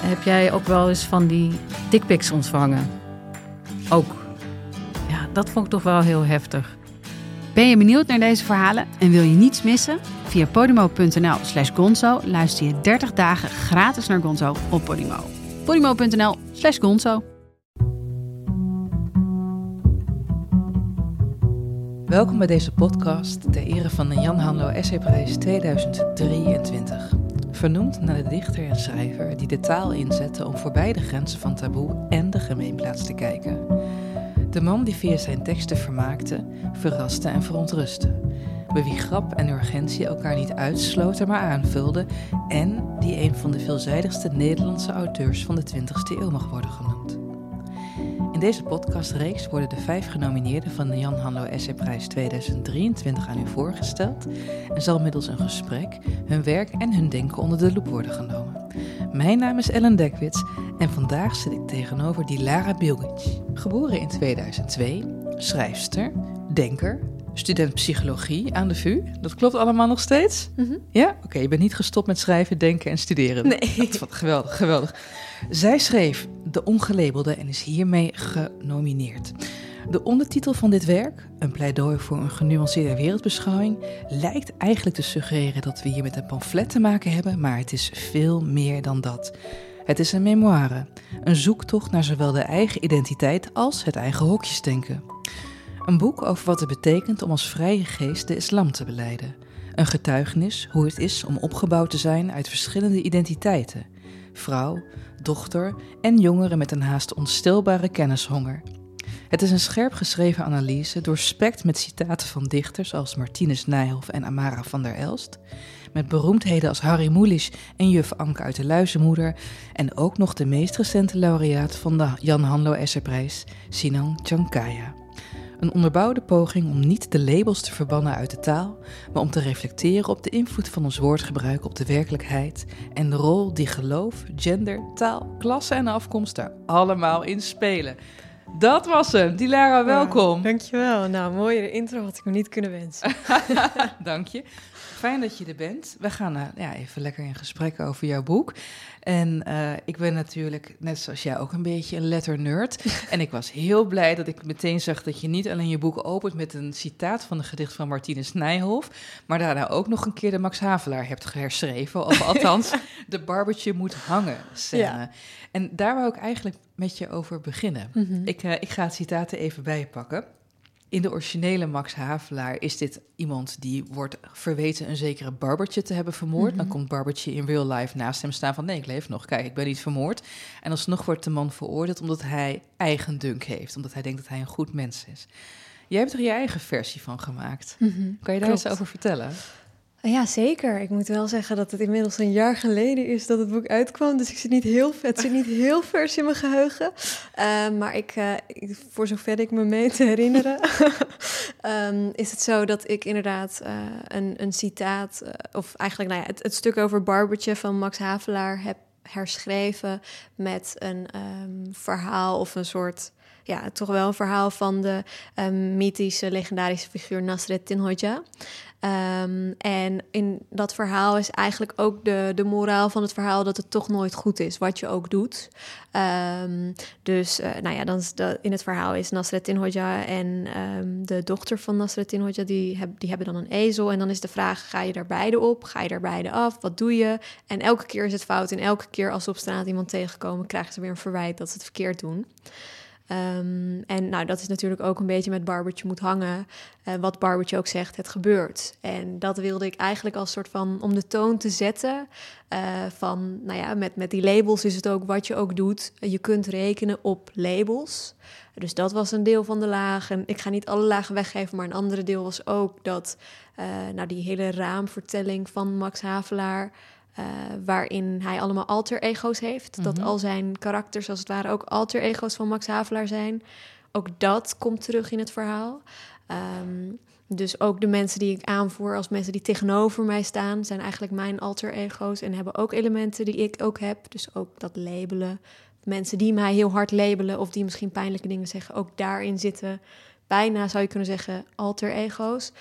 Heb jij ook wel eens van die dickpics ontvangen? Ook. Ja, dat vond ik toch wel heel heftig. Ben je benieuwd naar deze verhalen en wil je niets missen? Via podimo.nl slash gonzo luister je 30 dagen gratis naar Gonzo op Podimo. podimo.nl slash gonzo Welkom bij deze podcast ter ere van de Jan Hanlo Essayprijs 2023. Vernoemd naar de dichter en schrijver die de taal inzette om voorbij de grenzen van taboe en de gemeenplaats te kijken. De man die via zijn teksten vermaakte, verraste en verontrustte. Bij wie grap en urgentie elkaar niet uitsloten maar aanvulden. En die een van de veelzijdigste Nederlandse auteurs van de 20e eeuw mag worden genoemd. In deze podcastreeks worden de vijf genomineerden van de Jan Hanlo Essayprijs 2023 aan u voorgesteld en zal middels een gesprek hun werk en hun denken onder de loep worden genomen. Mijn naam is Ellen Dekwits en vandaag zit ik tegenover Dilara Bilgic. Geboren in 2002, schrijfster, denker, student psychologie aan de VU. Dat klopt allemaal nog steeds? Ja? Oké, je bent niet gestopt met schrijven, denken en studeren. Nee. Dat, geweldig, geweldig. Zij schreef De Ongelabelde en is hiermee genomineerd. De ondertitel van dit werk, een pleidooi voor een genuanceerde wereldbeschouwing, lijkt eigenlijk te suggereren dat we hier met een pamflet te maken hebben, maar het is veel meer dan dat. Het is een memoire, een zoektocht naar zowel de eigen identiteit als het eigen hokjesdenken. Een boek over wat het betekent om als vrije geest de islam te beleiden. Een getuigenis hoe het is om opgebouwd te zijn uit verschillende identiteiten. Vrouw, dochter en jongeren met een haast onstilbare kennishonger. Het is een scherp geschreven analyse, doorspekt met citaten van dichters als Martinus Nijhoff en Amara van der Elst, met beroemdheden als Harry Mulisch en juf Anke uit de Luizenmoeder, en ook nog de meest recente laureaat van de Jan Hanlo Esserprijs, Sinan Chankaya. Een onderbouwde poging om niet de labels te verbannen uit de taal, maar om te reflecteren op de invloed van ons woordgebruik op de werkelijkheid en de rol die geloof, gender, taal, klasse en afkomst daar allemaal in spelen. Dat was hem. Dilara, welkom. dankjewel. Nou, mooiere intro had ik me niet kunnen wensen. Dank je. Fijn dat je er bent. We gaan uh, ja, even lekker in gesprek over jouw boek. En uh, ik ben natuurlijk, net zoals jij, ook een beetje een letternerd. en ik was heel blij dat ik meteen zag dat je niet alleen je boek opent met een citaat van een gedicht van Martinus Nijhoff, maar daarna ook nog een keer de Max Havelaar hebt herschreven. Of althans, de barbertje moet hangen scène. Ja. En daar wou ik eigenlijk met je over beginnen. Mm -hmm. ik, uh, ik ga het citaat er even bijpakken. In de originele Max Havelaar is dit iemand die wordt verweten een zekere Barbertje te hebben vermoord. Mm -hmm. Dan komt Barbertje in real life naast hem staan van nee, ik leef nog, kijk, ik ben niet vermoord. En alsnog wordt de man veroordeeld omdat hij eigen dunk heeft, omdat hij denkt dat hij een goed mens is. Jij hebt er je eigen versie van gemaakt. Mm -hmm. Kan je daar Klopt. eens over vertellen? Ja, zeker. Ik moet wel zeggen dat het inmiddels een jaar geleden is dat het boek uitkwam. Dus ik zit niet heel, het zit niet heel vers in mijn geheugen. Uh, maar ik, uh, voor zover ik me mee te herinneren, um, is het zo dat ik inderdaad uh, een, een citaat, of eigenlijk nou ja, het, het, stuk over Barbertje van Max Havelaar heb herschreven met een um, verhaal of een soort ja, toch wel een verhaal van de um, mythische, legendarische figuur Nasreddin Hoxha. Um, en in dat verhaal is eigenlijk ook de, de moraal van het verhaal dat het toch nooit goed is, wat je ook doet. Um, dus, uh, nou ja, dan in het verhaal is Nasreddin Hoxha en de dochter van Nasreddin Hoxha, die, heb, die hebben dan een ezel. En dan is de vraag, ga je daar beide op? Ga je daar beide af? Wat doe je? En elke keer is het fout. En elke keer als ze op straat iemand tegenkomen, krijgen ze weer een verwijt dat ze het verkeerd doen. Um, en nou, dat is natuurlijk ook een beetje met Barbertje moet hangen. Uh, wat Barbertje ook zegt, het gebeurt. En dat wilde ik eigenlijk als soort van om de toon te zetten. Uh, van, nou ja, met, met die labels is het ook wat je ook doet. Je kunt rekenen op labels. Dus dat was een deel van de laag. En ik ga niet alle lagen weggeven, maar een andere deel was ook dat, uh, nou, die hele raamvertelling van Max Havelaar. Eh, waarin hij allemaal alter ego's heeft. Dat Mhm. al zijn karakters als het ware ook alter ego's van Max Havelaar zijn. Ook dat komt terug in het verhaal. Ehm, dus ook de mensen die ik aanvoer als mensen die tegenover mij staan, zijn eigenlijk mijn alter ego's en hebben ook elementen die ik ook heb. Dus ook dat labelen. Mensen die mij heel hard labelen of die misschien pijnlijke dingen zeggen, ook daarin zitten bijna, zou je kunnen zeggen, alter ego's.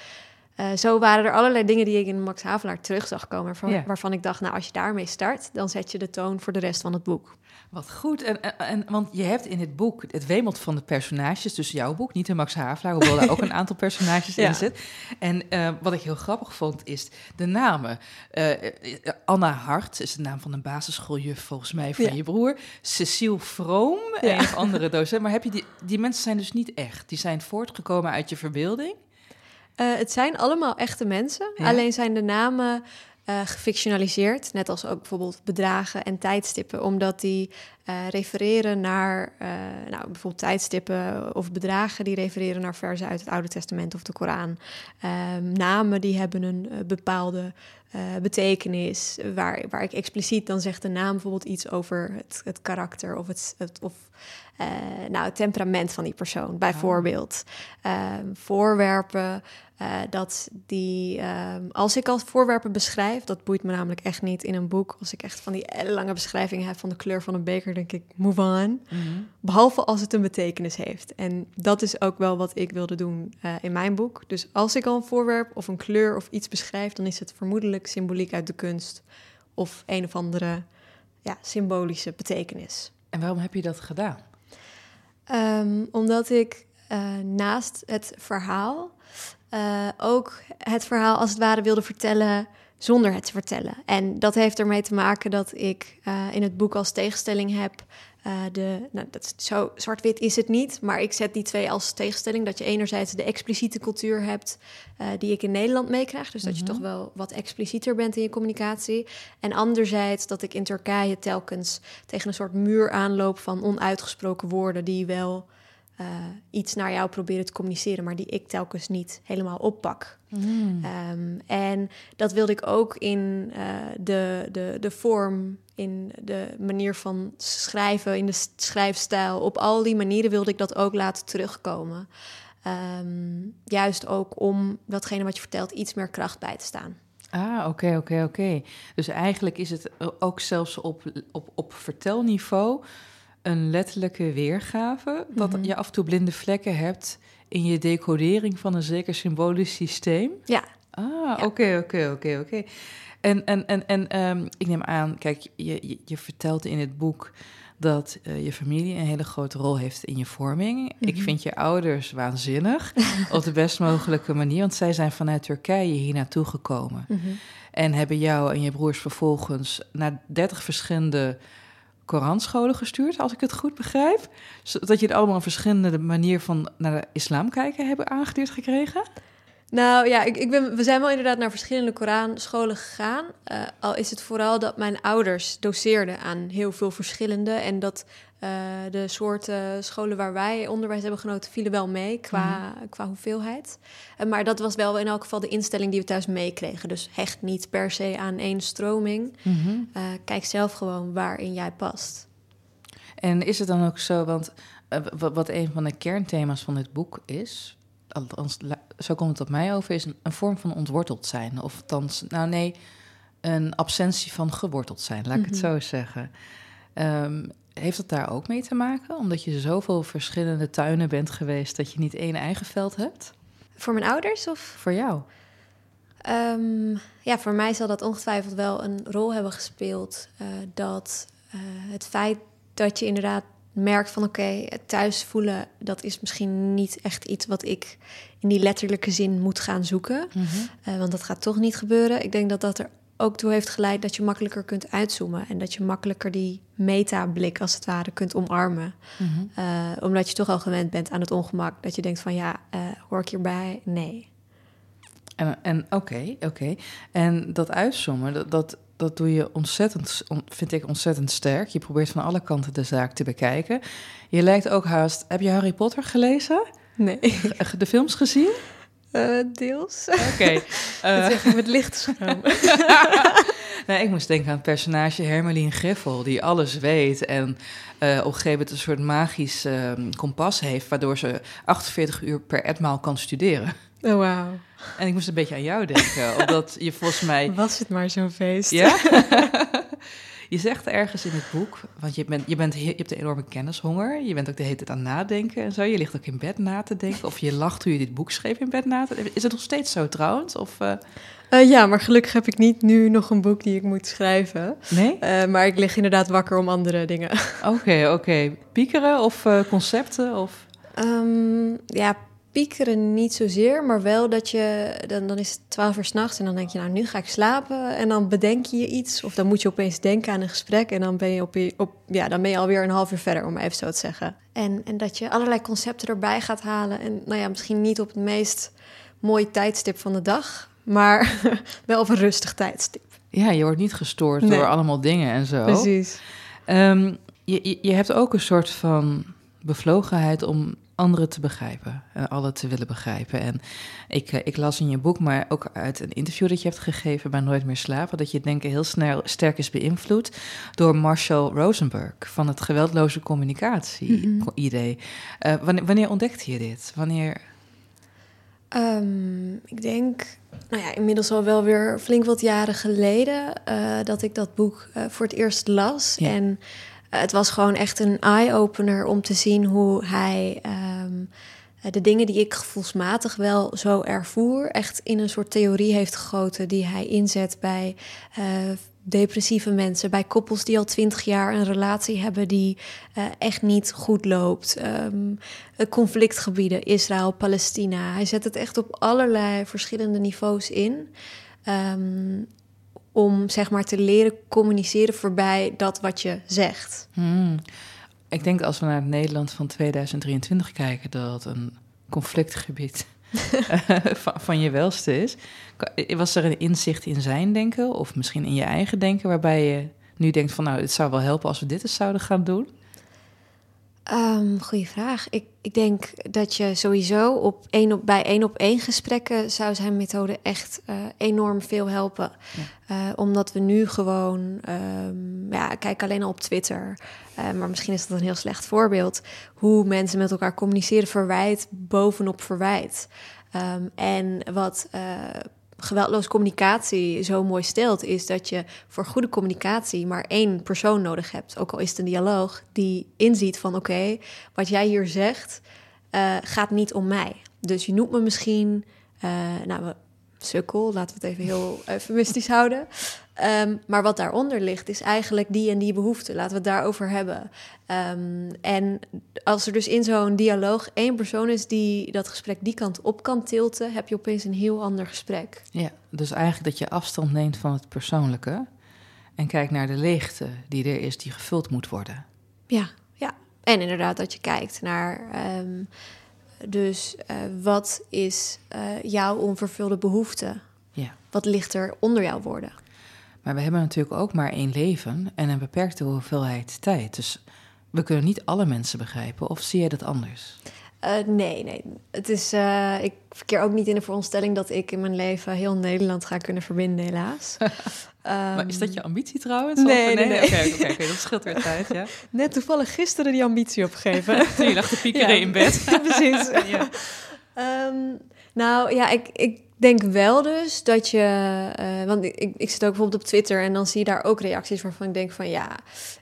Eh, zo waren er allerlei dingen die ik in Max Havelaar terug zag komen, waarvan, ik dacht, nou, als je daarmee start, dan zet je de toon voor de rest van het boek. Wat goed. En, en, en- want je hebt in het boek, het wemelt van de personages, dus jouw boek, niet de Max Havelaar, hoewel daar ook een aantal personages Ja. in zit. En eh, wat ik heel grappig vond, is de namen. Eh, Anna Hart is de naam van een basisschooljuf volgens mij van Ja. je broer. Cecile Vroom, Ja. een of andere docent. Maar heb je die, die mensen zijn dus niet echt. Die zijn voortgekomen uit je verbeelding. Eh, het zijn allemaal echte mensen, Ja. alleen zijn de namen eh, gefictionaliseerd, net als ook bijvoorbeeld bedragen en tijdstippen, omdat die eh, refereren naar, eh, nou, bijvoorbeeld tijdstippen of bedragen die refereren naar versen uit het Oude Testament of de Koran. Ehm, namen die hebben een eh, bepaalde betekenis, waar, waar ik expliciet dan zeg de naam bijvoorbeeld iets over het, het karakter of het, het of nou, het temperament van die persoon, bijvoorbeeld. Ehm, voorwerpen, dat die, ehm, als ik al voorwerpen beschrijf, dat boeit me namelijk echt niet in een boek. Als ik echt van die lange beschrijvingen heb van de kleur van een beker, denk ik, move on. Behalve als het een betekenis heeft. En dat is ook wel wat ik wilde doen eh, in mijn boek. Dus als ik al een voorwerp of een kleur of iets beschrijf, dan is het vermoedelijk symboliek uit de kunst of een of andere ja, symbolische betekenis. En waarom heb je dat gedaan? Ehm, omdat ik eh, naast het verhaal eh, ook het verhaal als het ware wilde vertellen zonder het te vertellen. En dat heeft ermee te maken dat ik eh, in het boek als tegenstelling heb. eh, de, nou, dat is zo zwart-wit is het niet, maar ik zet die twee als tegenstelling. Dat je enerzijds de expliciete cultuur hebt eh, die ik in Nederland meekrijg. Dus dat je Mhm. toch wel wat explicieter bent in je communicatie. En anderzijds dat ik in Turkije telkens tegen een soort muur aanloop van onuitgesproken woorden die wel iets naar jou proberen te communiceren, maar die ik telkens niet helemaal oppak. Ehm, en dat wilde ik ook in eh, de, de, de vorm, in de manier van schrijven, in de schrijfstijl. Op al die manieren wilde ik dat ook laten terugkomen. Ehm, juist ook om datgene wat je vertelt iets meer kracht bij te staan. Ah, oké, oké, oké. Dus eigenlijk is het ook zelfs op, op, op vertelniveau een letterlijke weergave. Dat Mhm. je af en toe blinde vlekken hebt in je decodering van een zeker symbolisch systeem. Ja. Ah, oké, oké, oké, oké. En, en, en, en ehm, ik neem aan, kijk, je, je, je vertelt in het boek dat eh, je familie een hele grote rol heeft in je vorming. Ik Mhm. vind je ouders waanzinnig, op de best mogelijke manier, want zij zijn vanuit Turkije hier naartoe gekomen. En hebben jou en je broers vervolgens naar 30 verschillende Koranscholen gestuurd, als ik het goed begrijp. Zodat je er allemaal een verschillende manier van naar de islam kijken hebben aangeleerd gekregen. Nou ja, ik, ik ben, we zijn wel inderdaad naar verschillende Koranscholen gegaan. Eh, al is het vooral dat mijn ouders doseerden aan heel veel verschillende. En dat eh, de soorten scholen waar wij onderwijs hebben genoten, vielen wel mee qua, qua hoeveelheid. Eh, maar dat was wel in elk geval de instelling die we thuis meekregen. Dus hecht niet per se aan één stroming. Eh, kijk zelf gewoon waarin jij past. En is het dan ook zo, want eh, wa- wat een van de kernthema's van dit boek is, althans, zo komt het op mij over, is een, een vorm van ontworteld zijn. Of althans, nou nee, een absentie van geworteld zijn, laat ik het Mhm. zo zeggen. Ehm, heeft het daar ook mee te maken? Omdat je zoveel verschillende tuinen bent geweest dat je niet één eigen veld hebt? Voor mijn ouders of Voor jou? Ehm, ja, voor mij zal dat ongetwijfeld wel een rol hebben gespeeld. eh, dat eh, het feit dat je inderdaad merkt van oké, het thuis voelen, dat is misschien niet echt iets wat ik in die letterlijke zin moet gaan zoeken. Eh, want dat gaat toch niet gebeuren. Ik denk dat dat er ook toe heeft geleid dat je makkelijker kunt uitzoomen. En dat je makkelijker die meta-blik als het ware kunt omarmen. Eh, omdat je toch al gewend bent aan het ongemak. Dat je denkt van ja, eh, hoor ik hierbij? Nee. En, en oké, oké. En dat uitzoomen, dat, dat, dat doe je ontzettend, on- vind ik ontzettend sterk. Je probeert van alle kanten de zaak te bekijken. Je lijkt ook haast. Heb je Harry Potter gelezen? Nee. De films gezien? Eh, deels. Oké. Dat zeg ik met licht Nee, ik moest denken aan het personage Hermelien Greffel, die alles weet en uh, op een gegeven moment een soort magisch uh, kompas heeft, waardoor ze 48 uur per etmaal kan studeren. Oh, wauw. En ik moest een beetje aan jou denken, omdat je volgens mij... Was het maar zo'n feest. Ja? je zegt ergens in het boek, want je, bent, je, bent, je hebt een enorme kennishonger. Je bent ook de hele tijd aan nadenken en zo. Je ligt ook in bed na te denken. Of je lacht toen je dit boek schreef in bed na te denken. Is het nog steeds zo trouwens? Of, uh... Uh, ja, maar gelukkig heb ik niet nu nog een boek die ik moet schrijven. Nee? Uh, maar ik lig inderdaad wakker om andere dingen. Oké, oké. Okay. Piekeren of uh, concepten? Of... Um, ja, piekeren niet zozeer, maar wel dat je... Dan, dan is het twaalf uur s'nachts en dan denk je, nou, nu ga ik slapen. En dan bedenk je je iets. Of dan moet je opeens denken aan een gesprek. En dan ben je, op, op, ja, dan ben je alweer een half uur verder, om maar even zo te zeggen. En, en dat je allerlei concepten erbij gaat halen. En nou ja, misschien niet op het meest mooie tijdstip van de dag... maar wel op een rustig tijdstip. Ja, je wordt niet gestoord nee. door allemaal dingen en zo. Precies. Um, je, je, hebt ook een soort van bevlogenheid om anderen te begrijpen, en alle te willen begrijpen. En ik, ik las in je boek, maar ook uit een interview dat je hebt gegeven bij Nooit meer slapen, dat je denken heel snel sterk is beïnvloed door Marshall Rosenberg van het geweldloze communicatie-idee. Mm -hmm. uh, wanneer, wanneer ontdekte je dit? Wanneer? Um, ik denk, nou ja, inmiddels al wel weer flink wat jaren geleden uh, dat ik dat boek uh, voor het eerst las. Ja. En het was gewoon echt een eye-opener om te zien hoe hij um, de dingen die ik gevoelsmatig wel zo ervoer, echt in een soort theorie heeft gegoten die hij inzet bij depressieve mensen, bij koppels die al twintig jaar een relatie hebben die uh, echt niet goed loopt. Um, conflictgebieden, Israël, Palestina. Hij zet het echt op allerlei verschillende niveaus in. Um, om zeg maar te leren communiceren voorbij dat wat je zegt. Hmm. Ik denk als we naar het Nederland van 2023 kijken, dat een conflictgebied van, van, je welste is. Was er een inzicht in zijn denken of misschien in je eigen denken, waarbij je nu denkt van nou, het zou wel helpen als we dit eens zouden gaan doen? Um, goeie vraag. Ik, ik denk dat je sowieso op één op, bij één op één gesprekken zou zijn methode echt uh, enorm veel helpen. Ja. Uh, omdat we nu gewoon, um, ja, kijk alleen al op Twitter, uh, maar misschien is dat een heel slecht voorbeeld, hoe mensen met elkaar communiceren, verwijt bovenop verwijt. Um, en wat geweldloos communicatie zo mooi stelt, is dat je voor goede communicatie maar één persoon nodig hebt. Ook al is het een dialoog die inziet van oké, wat jij hier zegt uh, gaat niet om mij. Dus je noemt me misschien, uh, nou, sukkel, laten we het even heel eufemistisch houden. Um, maar wat daaronder ligt, is eigenlijk die en die behoefte. Laten we het daarover hebben. Um, en als er dus in zo'n dialoog één persoon is die dat gesprek die kant op kan tilten, heb je opeens een heel ander gesprek. Ja, dus eigenlijk dat je afstand neemt van het persoonlijke en kijkt naar de leegte die er is, die gevuld moet worden. Ja, ja. En inderdaad dat je kijkt naar. Um, dus uh, wat is uh, jouw onvervulde behoefte? Ja. Wat ligt er onder jouw woorden? Maar we hebben natuurlijk ook maar één leven en een beperkte hoeveelheid tijd. Dus we kunnen niet alle mensen begrijpen. Of zie je dat anders? Uh, nee, nee. Het is, uh, ik verkeer ook niet in de veronderstelling dat ik in mijn leven heel Nederland ga kunnen verbinden, helaas. um, maar is dat je ambitie trouwens? Nee, of, nee, nee. Oké, okay, okay, dat scheelt weer tijd, ja. Net toevallig gisteren die ambitie opgegeven. Toen je lag te piekeren ja. in bed. Precies. ja. Um, nou ja, ik, ik denk wel dus dat je... Uh, want ik, ik zit ook bijvoorbeeld op Twitter... en dan zie je daar ook reacties waarvan ik denk van... ja,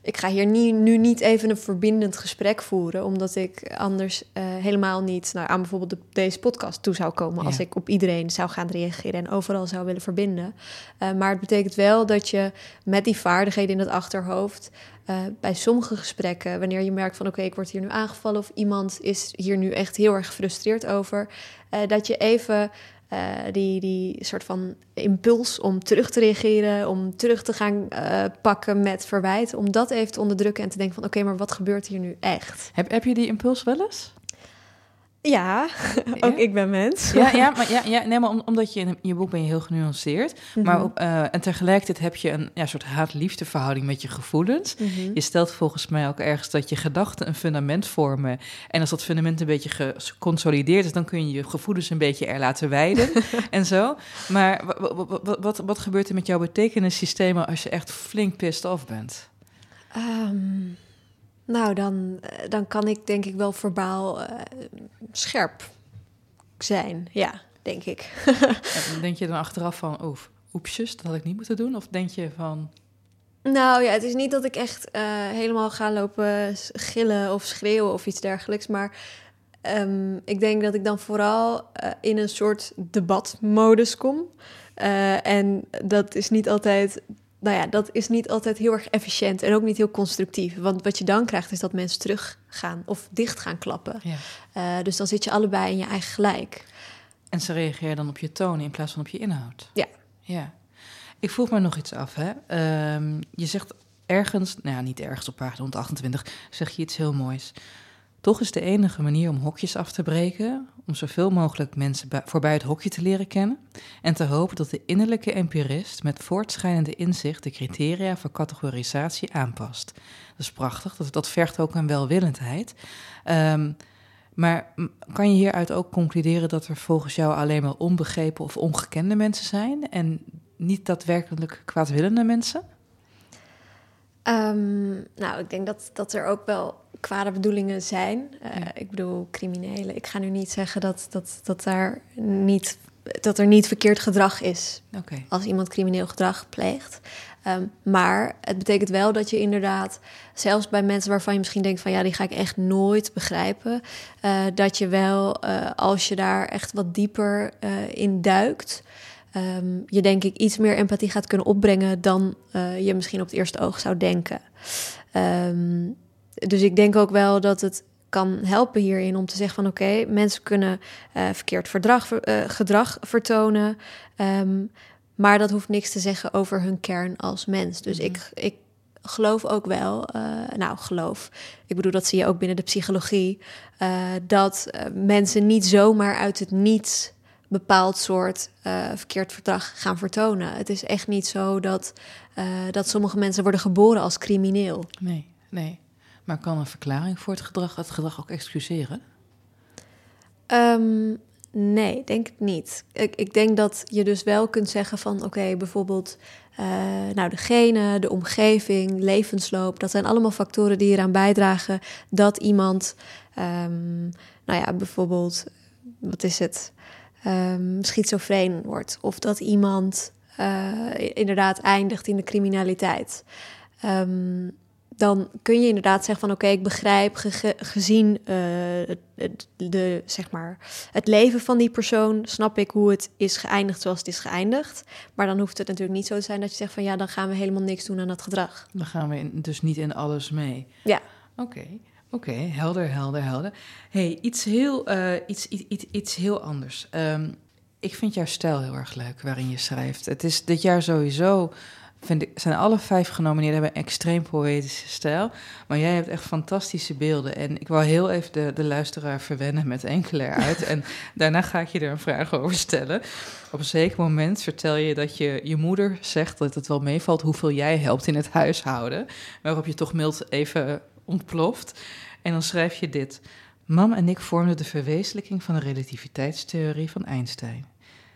ik ga hier nie, nu niet even een verbindend gesprek voeren... omdat ik anders uh, helemaal niet nou, aan bijvoorbeeld de, deze podcast toe zou komen... als ik op iedereen zou gaan reageren en overal zou willen verbinden. Uh, maar het betekent wel dat je met die vaardigheden in het achterhoofd... Uh, bij sommige gesprekken, wanneer je merkt van oké, okay, ik word hier nu aangevallen of iemand is hier nu echt heel erg gefrustreerd over, uh, dat je even uh, die, die soort van impuls om terug te reageren, om terug te gaan pakken met verwijt, om dat even te onderdrukken en te denken van oké, maar wat gebeurt hier nu echt? Heb, heb je die impuls wel eens? Ja, ook ik ben mens. Ja, ja, maar, ja, ja nee, maar omdat je in je boek ben je heel genuanceerd. Maar Mhm. op, eh, en tegelijkertijd heb je een ja, soort haat-liefde verhouding met je gevoelens. Mhm. Je stelt volgens mij ook ergens dat je gedachten een fundament vormen. En als dat fundament een beetje geconsolideerd is, dan kun je je gevoelens een beetje er laten wijden en zo. Maar wa- wa- wa- wat, wat, wat gebeurt er met jouw betekenissystemen als je echt flink pissed off bent? Ehm, nou, dan, eh, dan kan ik denk ik wel verbaal eh, scherp zijn. Ja, denk ik. En denk je dan achteraf van, oef, oepsjes, dat had ik niet moeten doen? Of denk je van, Nou ja, het is niet dat ik echt eh, helemaal ga lopen gillen of schreeuwen of iets dergelijks. Maar ehm, ik denk dat ik dan vooral in een soort debatmodus kom. En dat is niet altijd. Nou ja, dat is niet altijd heel erg efficiënt en ook niet heel constructief. Want wat je dan krijgt is dat mensen teruggaan of dicht gaan klappen. ja. Eh, dus dan zit je allebei in je eigen gelijk. En ze reageren dan op je toon in plaats van op je inhoud. Ja. Ja. Ik vroeg me nog iets af. Hè? Ehm, je zegt ergens, nou ja, niet ergens op pagina 128, zeg je iets heel moois. Toch is de enige manier om hokjes af te breken, om zoveel mogelijk mensen voorbij het hokje te leren kennen en te hopen dat de innerlijke empirist met voortschrijdende inzicht de criteria voor categorisatie aanpast. Dat is prachtig, dat, dat vergt ook een welwillendheid. Ehm, maar kan je hieruit ook concluderen dat er volgens jou alleen maar onbegrepen of ongekende mensen zijn en niet daadwerkelijk kwaadwillende mensen? Ehm, nou, ik denk dat, dat er ook wel kwade bedoelingen zijn. Eh, Ja. Ik bedoel, criminelen. Ik ga nu niet zeggen dat, dat, dat, daar niet, dat er niet verkeerd gedrag is als iemand crimineel gedrag pleegt. Ehm, maar het betekent wel dat je inderdaad, zelfs bij mensen waarvan je misschien denkt van ja, die ga ik echt nooit begrijpen, eh, dat je wel, eh, als je daar echt wat dieper in duikt, ehm, je denk ik iets meer empathie gaat kunnen opbrengen dan je misschien op het eerste oog zou denken. Ehm, dus ik denk ook wel dat het kan helpen hierin om te zeggen van oké, mensen kunnen eh, verkeerd verdrag, eh, gedrag vertonen. ehm, maar dat hoeft niks te zeggen over hun kern als mens. Dus Mhm. ik, ik geloof ook wel, eh, nou geloof, ik bedoel dat zie je ook binnen de psychologie, dat mensen niet zomaar uit het niets bepaald soort verkeerd verdrag gaan vertonen. Het is echt niet zo dat, dat sommige mensen worden geboren als crimineel. Nee, nee. Maar kan een verklaring voor het gedrag het gedrag ook excuseren? Ehm, nee, denk ik niet. Ik, ik denk dat je dus wel kunt zeggen van... oké, bijvoorbeeld eh, nou, de genen, de omgeving, levensloop... dat zijn allemaal factoren die eraan bijdragen... dat iemand, ehm, nou ja, bijvoorbeeld... wat is het, Ehm schizofreen wordt... of dat iemand eh, inderdaad eindigt in de criminaliteit... Ehm, dan kun je inderdaad zeggen van oké, ik begrijp ge- ge- gezien eh, het, de, zeg maar, het leven van die persoon, snap ik hoe het is geëindigd zoals het is geëindigd. Maar dan hoeft het natuurlijk niet zo te zijn dat je zegt van ja, dan gaan we helemaal niks doen aan dat gedrag. Dan gaan we in- dus niet in alles mee. Ja. Oké, oké, helder, helder, helder. hey, iets heel, eh, iets, iets, iets, iets heel anders. Ehm, ik vind jouw stijl heel erg leuk waarin je schrijft. Het is dit jaar sowieso, vind ik, zijn alle vijf genomineerden hebben een extreem poëtische stijl. Maar jij hebt echt fantastische beelden. En ik wou heel even de, de luisteraar verwennen met enkele eruit. en daarna ga ik je er een vraag over stellen. Op een zeker moment vertel je dat je, je moeder zegt dat het wel meevalt hoeveel jij helpt in het huishouden. Waarop je toch mild even ontploft. En dan schrijf je dit. Mam en ik vormden de verwezenlijking van de relativiteitstheorie van Einstein.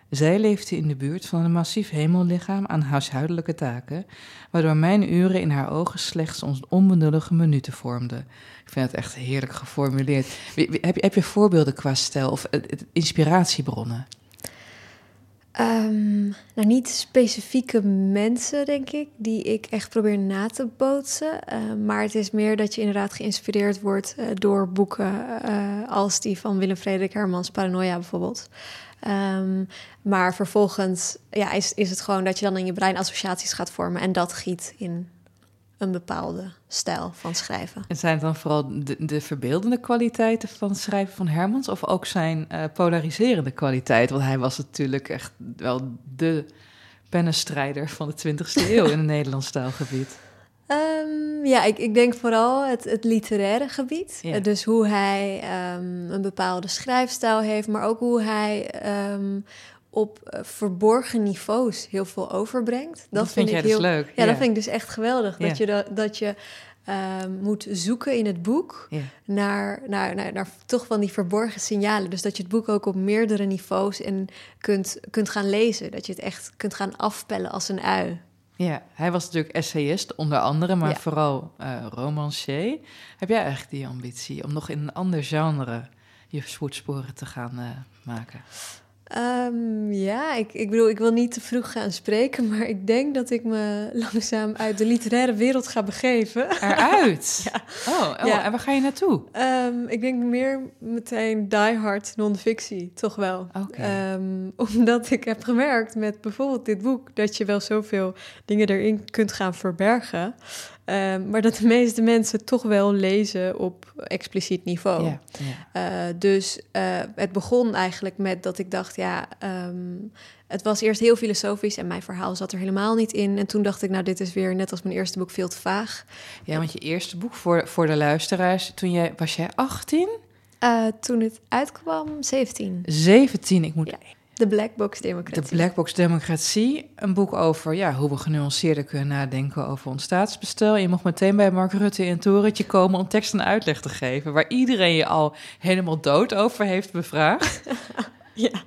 Zij leefde in de buurt van een massief hemellichaam aan huishoudelijke taken, waardoor mijn uren in haar ogen slechts ons onbenullige minuten vormden. Ik vind het echt heerlijk geformuleerd. Heb je, heb je voorbeelden qua stijl of eh, inspiratiebronnen? Ehm, nou, niet specifieke mensen, denk ik, die ik echt probeer na te bootsen. Eh, maar het is meer dat je inderdaad geïnspireerd wordt eh, door boeken als die van Willem Frederik Hermans, Paranoia bijvoorbeeld. Ehm, maar vervolgens ja, is, is het gewoon dat je dan in je brein associaties gaat vormen en dat giet in een bepaalde stijl van schrijven. En zijn het dan vooral de, de verbeeldende kwaliteiten van het schrijven van Hermans of ook zijn eh, polariserende kwaliteit? Want hij was natuurlijk echt wel de pennenstrijder van de 20e eeuw in het Nederlands taalgebied. Ehm, ja, ik, ik denk vooral het, het literaire gebied. Ja. Eh, Dus hoe hij ehm, een bepaalde schrijfstijl heeft, maar ook hoe hij ehm, op eh, verborgen niveaus heel veel overbrengt. Dat, vind jij ik dus heel, leuk. Ja, dat vind ik dus echt geweldig. Ja. Dat je, dat, dat je moet zoeken in het boek naar, naar, naar, naar toch van die verborgen signalen. Dus dat je het boek ook op meerdere niveaus en kunt, kunt gaan lezen. Dat je het echt kunt gaan afpellen als een ui. Ja, hij was natuurlijk essayist onder andere, maar Ja. vooral eh romancier. Heb jij eigenlijk die ambitie om nog in een ander genre je voetsporen te gaan eh, maken? Ehm, ja, ik, ik bedoel, ik wil niet te vroeg gaan spreken, maar ik denk dat ik me langzaam uit de literaire wereld ga begeven. Eruit? Oh, oh Ja. en waar ga je naartoe? Ehm, ik denk meer meteen diehard non-fictie, toch wel. Oké. Ehm, omdat ik heb gemerkt met bijvoorbeeld dit boek... dat je wel zoveel dingen erin kunt gaan verbergen... Ehm, maar dat de meeste mensen toch wel lezen op expliciet niveau. Uh, dus uh, het begon eigenlijk met dat ik dacht, ja, um, het was eerst heel filosofisch en mijn verhaal zat er helemaal niet in. En toen dacht ik, nou, dit is weer net als mijn eerste boek veel te vaag. Ja, want je eerste boek voor, voor de luisteraars, toen jij, was jij 18? Uh, toen het uitkwam, 17. 17, ik moet... Ja. De Black Box Democratie. De Black Box Democratie, een boek over ja, hoe we genuanceerder kunnen nadenken over ons staatsbestel. Je mocht meteen bij Mark Rutte in het torentje komen om tekst en uitleg te geven, waar iedereen je al helemaal dood over heeft bevraagd. ja.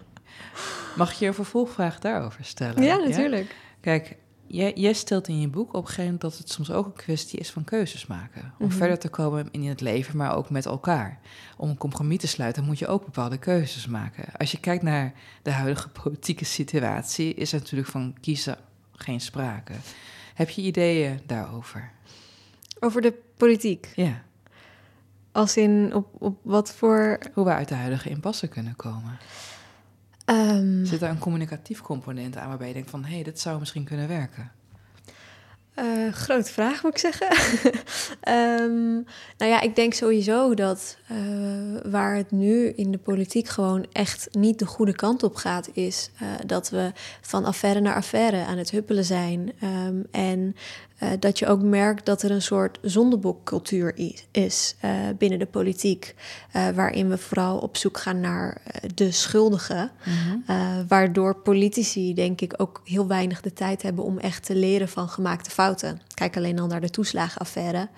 Mag ik je een vervolgvraag daarover stellen? Ja, natuurlijk. Ja? Kijk, jij, jij, stelt in je boek op een gegeven moment dat het soms ook een kwestie is van keuzes maken. Om Mhm. verder te komen in het leven, maar ook met elkaar. Om een compromis te sluiten moet je ook bepaalde keuzes maken. Als je kijkt naar de huidige politieke situatie, is er natuurlijk van kiezen geen sprake. Heb je ideeën daarover? Over de politiek? Ja. Als in op, op wat voor. Hoe we uit de huidige impasse kunnen komen. Um, Zit daar een communicatief component aan waarbij je denkt van hé, hey, dit zou misschien kunnen werken? Uh, grote vraag, moet ik zeggen. um, nou ja, ik denk sowieso dat uh, waar het nu in de politiek gewoon echt niet de goede kant op gaat, is uh, dat we van affaire naar affaire aan het huppelen zijn. Um, en uh, dat je ook merkt dat er een soort zondebokcultuur is, uh, binnen de politiek, uh, waarin we vooral op zoek gaan naar de schuldigen, mm-hmm. waardoor politici denk ik ook heel weinig de tijd hebben om echt te leren van gemaakte fouten. Kijk alleen al naar de toeslagenaffaire.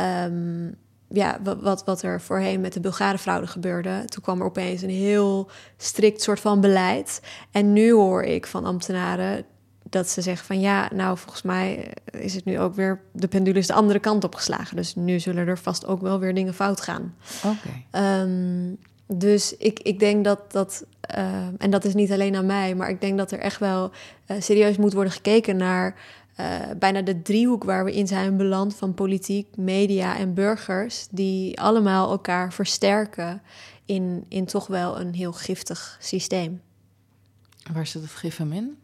Um, ja, wat, wat er voorheen met de Bulgarenfraude gebeurde. Toen kwam er opeens een heel strikt soort van beleid. En nu hoor ik van ambtenaren dat ze zeggen van ja, nou volgens mij is het nu ook weer de pendule is de andere kant op geslagen. Dus nu zullen er vast ook wel weer dingen fout gaan. Oké. Okay. Um, dus ik, ik denk dat dat, uh, en dat is niet alleen aan mij, maar ik denk dat er echt wel uh, serieus moet worden gekeken naar uh, bijna de driehoek waar we in zijn beland van politiek, media en burgers, die allemaal elkaar versterken in, in toch wel een heel giftig systeem. Waar zit het gif hem in?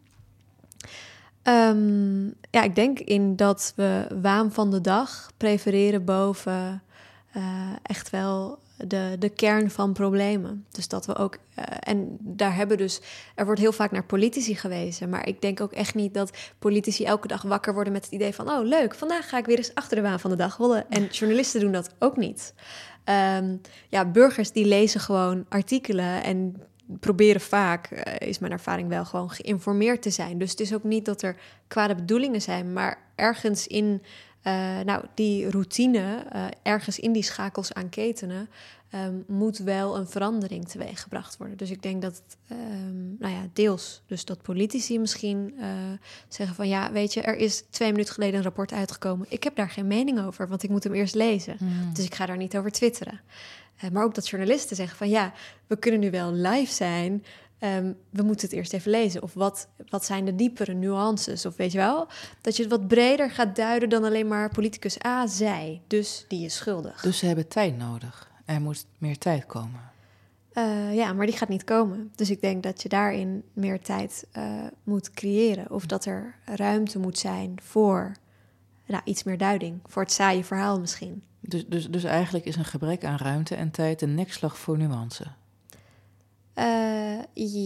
Um, ja, ik denk in dat we waan van de dag prefereren boven uh, echt wel de, de kern van problemen. Dus dat we ook, uh, en daar hebben dus, er wordt heel vaak naar politici gewezen, maar ik denk ook echt niet dat politici elke dag wakker worden met het idee van, oh leuk, vandaag ga ik weer eens achter de waan van de dag rollen. En journalisten doen dat ook niet. Um, ja, burgers die lezen gewoon artikelen en proberen vaak, uh, is mijn ervaring wel, gewoon geïnformeerd te zijn. Dus het is ook niet dat er kwade bedoelingen zijn, maar ergens in uh, nou, die routine, uh, ergens in die schakels aan ketenen, um, moet wel een verandering teweeggebracht worden. Dus ik denk dat, het, um, nou ja, deels, dus dat politici misschien uh, zeggen van ja, weet je, er is twee minuten geleden een rapport uitgekomen. Ik heb daar geen mening over, want ik moet hem eerst lezen. Mm. Dus ik ga daar niet over twitteren. Maar ook dat journalisten zeggen van ja, we kunnen nu wel live zijn. Um, we moeten het eerst even lezen. Of wat, wat zijn de diepere nuances? Of weet je wel, dat je het wat breder gaat duiden dan alleen maar politicus A zei. Dus die is schuldig. Dus ze hebben tijd nodig. Er moet meer tijd komen. Uh, ja, maar die gaat niet komen. Dus ik denk dat je daarin meer tijd uh, moet creëren. Of dat er ruimte moet zijn voor nou, iets meer duiding. Voor het saaie verhaal misschien. Dus, dus, dus eigenlijk is een gebrek aan ruimte en tijd een nekslag voor nuance. Uh,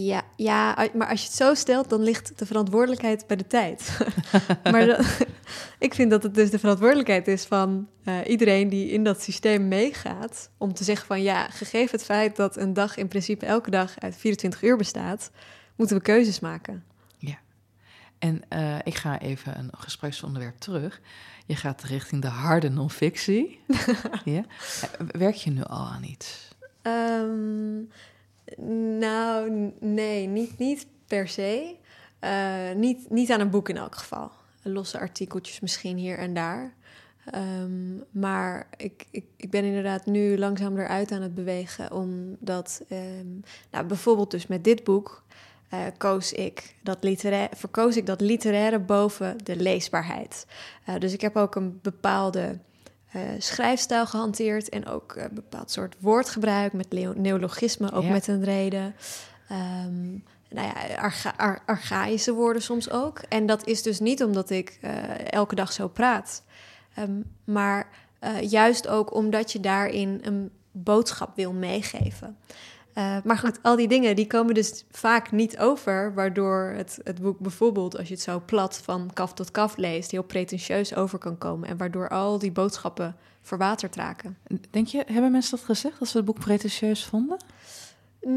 ja, ja, maar als je het zo stelt, dan ligt de verantwoordelijkheid bij de tijd. maar, dat, ik vind dat het dus de verantwoordelijkheid is van eh, iedereen die in dat systeem meegaat. Om te zeggen van ja, gegeven het feit dat een dag in principe elke dag uit 24 uur bestaat, moeten we keuzes maken. En uh, ik ga even een gespreksonderwerp terug. Je gaat richting de harde non-fictie. ja. Werk je nu al aan iets? Um, nou, nee, niet, niet per se. Uh, niet, niet aan een boek in elk geval. Losse artikeltjes misschien hier en daar. Um, maar ik, ik, ik ben inderdaad nu langzaam eruit aan het bewegen. Omdat, um, nou, bijvoorbeeld dus met dit boek... Uh, koos ik dat literaire, verkoos ik dat literaire boven de leesbaarheid. Uh, dus ik heb ook een bepaalde uh, schrijfstijl gehanteerd en ook een bepaald soort woordgebruik met neologisme, ook ja. met een reden. Um, nou ja, archa ar archaïsche woorden soms ook. En dat is dus niet omdat ik elke dag zo praat, um, maar juist ook omdat je daarin een boodschap wil meegeven. Uh, maar goed, al die dingen die komen dus vaak niet over, waardoor het, het boek bijvoorbeeld, als je het zo plat van kaf tot kaf leest, heel pretentieus over kan komen. En waardoor al die boodschappen verwaterd raken. Denk je, hebben mensen dat gezegd, dat ze het boek pretentieus vonden?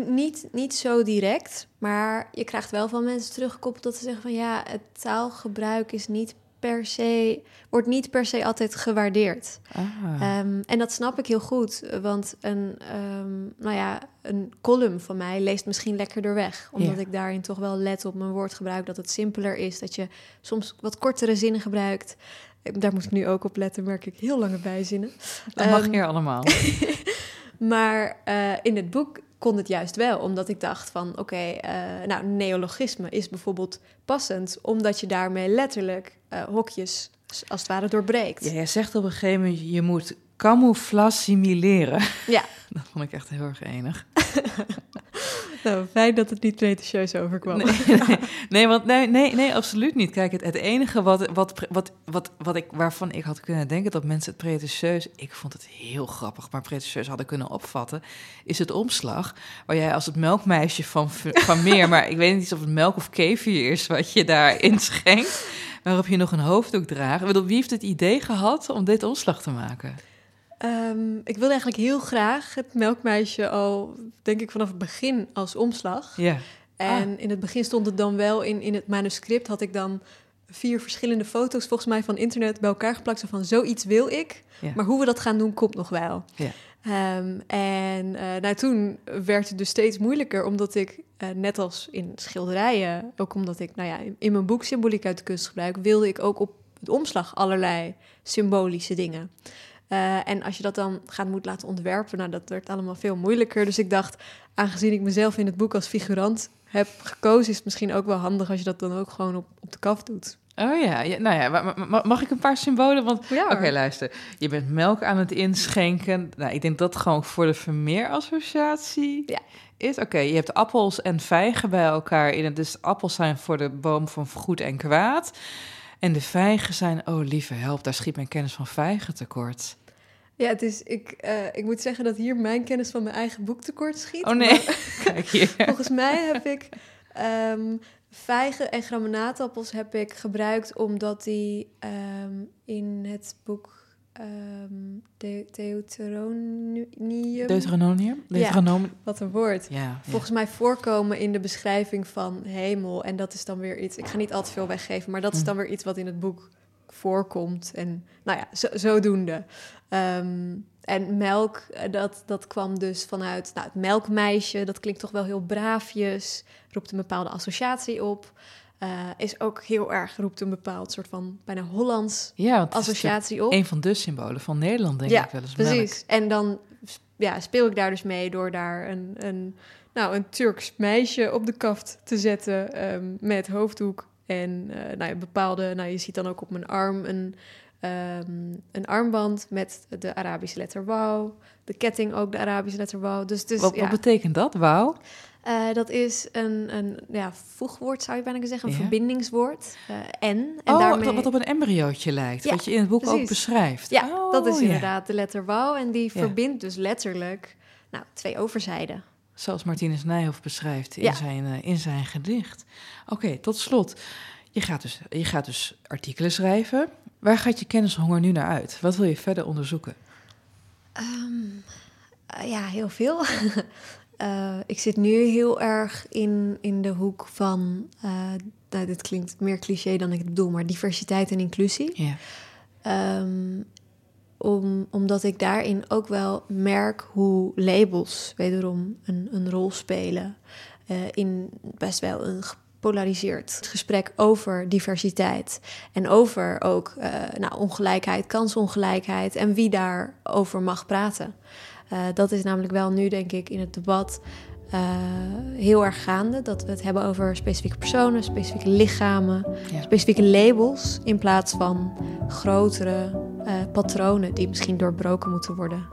Niet, niet zo direct, maar je krijgt wel van mensen teruggekoppeld dat ze zeggen van ja, het taalgebruik is niet per se, wordt niet per se altijd gewaardeerd. Ah. Um, en dat snap ik heel goed, want een, um, nou ja, een column van mij leest misschien lekkerder weg. Omdat ja. ik daarin toch wel let op mijn woordgebruik, dat het simpeler is, dat je soms wat kortere zinnen gebruikt. Daar moet ik nu ook op letten, merk ik heel lange bijzinnen. Dat mag hier allemaal. maar uh, in het boek kon het juist wel, omdat ik dacht van oké, okay, uh, nou neologisme is bijvoorbeeld passend, omdat je daarmee letterlijk uh, hokjes als het ware doorbreekt. Ja, jij zegt op een gegeven moment je moet camouflasimileren. Ja. Dat vond ik echt heel erg enig. nou, fijn dat het niet pretentieus overkwam. Nee, want, nee, nee, nee, absoluut niet. Kijk, het, enige wat, wat, wat, wat, wat ik, waarvan ik had kunnen denken dat mensen het pretentieus... Ik vond het heel grappig, maar pretentieus hadden kunnen opvatten... is het omslag waar jij als het melkmeisje van, van meer... maar ik weet niet of het melk of kefir is wat je daar inschenkt... waarop je nog een hoofddoek draagt. Wie heeft het idee gehad om dit omslag te maken? Um, ik wilde eigenlijk heel graag het melkmeisje al, denk ik, vanaf het begin als omslag. Ja. En ah. in het begin stond het dan wel in, in het manuscript, had ik dan vier verschillende foto's volgens mij van internet bij elkaar geplakt. Zo van, zoiets wil ik, maar hoe we dat gaan doen komt nog wel. Ja. Um, en uh, nou, toen werd het dus steeds moeilijker, omdat ik, uh, net als in schilderijen, ook omdat ik nou ja, in, in mijn boek Symboliek uit de kunst gebruik, wilde ik ook op het omslag allerlei symbolische dingen. Uh, en als je dat dan gaat moet laten ontwerpen, nou, dat werd allemaal veel moeilijker. Dus ik dacht, aangezien ik mezelf in het boek als figurant heb gekozen, is het misschien ook wel handig als je dat dan ook gewoon op, op de kaf doet. Oh ja, ja nou ja, mag ik een paar symbolen? Want ja, oké, okay, luister. Je bent melk aan het inschenken. Nou, ik denk dat gewoon voor de Vermeer-associatie ja. is. Oké, okay, je hebt appels en vijgen bij elkaar in het. Dus appels zijn voor de boom van goed en kwaad. En de vijgen zijn, oh lieve help, daar schiet mijn kennis van vijgen tekort. Ja, het is, ik, uh, ik moet zeggen dat hier mijn kennis van mijn eigen boek tekort schiet. Oh nee, kijk hier. Volgens mij heb ik um, vijgen en gramenaatappels heb ik gebruikt omdat die um, in het boek um, de. Deuteronomium? Ja, wat een woord. Ja, Volgens ja. mij voorkomen in de beschrijving van hemel. En dat is dan weer iets... Ik ga niet al te veel weggeven, maar dat is dan weer iets wat in het boek voorkomt. En nou ja, zo, zodoende. Um, en melk, dat, dat kwam dus vanuit nou, het melkmeisje. Dat klinkt toch wel heel braafjes, roept een bepaalde associatie op. Uh, is ook heel erg, roept een bepaald soort van bijna Hollands ja, associatie op. Een van de symbolen van Nederland, denk ja, ik wel eens. Precies. Melk. En dan ja, speel ik daar dus mee door daar een, een, nou, een Turks meisje op de kaft te zetten um, met hoofddoek. En uh, nou, bepaalde, nou, je ziet dan ook op mijn arm een, um, een armband met de Arabische letter wauw. De ketting ook de Arabische letter wauw. Dus, dus, wat, ja. wat betekent dat, wauw? Uh, dat is een, een ja, voegwoord, zou je bijna zeggen, een ja. verbindingswoord. Uh, en. en oh, daarmee... wat op een embryootje lijkt, ja, wat je in het boek precies. ook beschrijft. Ja, oh, dat is inderdaad de letter wauw. En die verbindt dus letterlijk nou, twee overzijden. Zoals Martinus Nijhoff beschrijft in, zijn, uh, in zijn gedicht. Oké, okay, tot slot. Je gaat, dus, je gaat dus artikelen schrijven. Waar gaat je kennishonger nu naar uit? Wat wil je verder onderzoeken? Um, uh, ja, heel veel. uh, ik zit nu heel erg in, in de hoek van... Uh, nou, dit klinkt meer cliché dan ik het bedoel... maar diversiteit en inclusie. Ja. Um, om, omdat ik daarin ook wel merk hoe labels wederom een, een rol spelen... In best wel een gepolariseerd gesprek over diversiteit. En over ook uh, nou, ongelijkheid, kansongelijkheid en wie daarover mag praten. Uh, dat is namelijk wel nu, denk ik, in het debat uh, heel erg gaande. Dat we het hebben over specifieke personen, specifieke lichamen, ja. specifieke labels. In plaats van grotere patronen die misschien doorbroken moeten worden.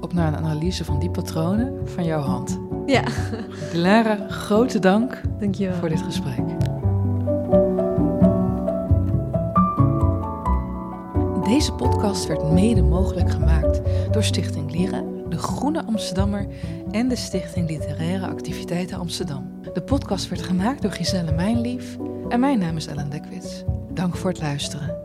Op naar een analyse van die patronen van jouw hand. Ja. Lara, grote dank Dankjewel. voor dit gesprek. Deze podcast werd mede mogelijk gemaakt door Stichting Leren, de Groene Amsterdammer en de Stichting Literaire Activiteiten Amsterdam. De podcast werd gemaakt door Giselle Mijnlief en mijn naam is Ellen Dekwits. Dank voor het luisteren.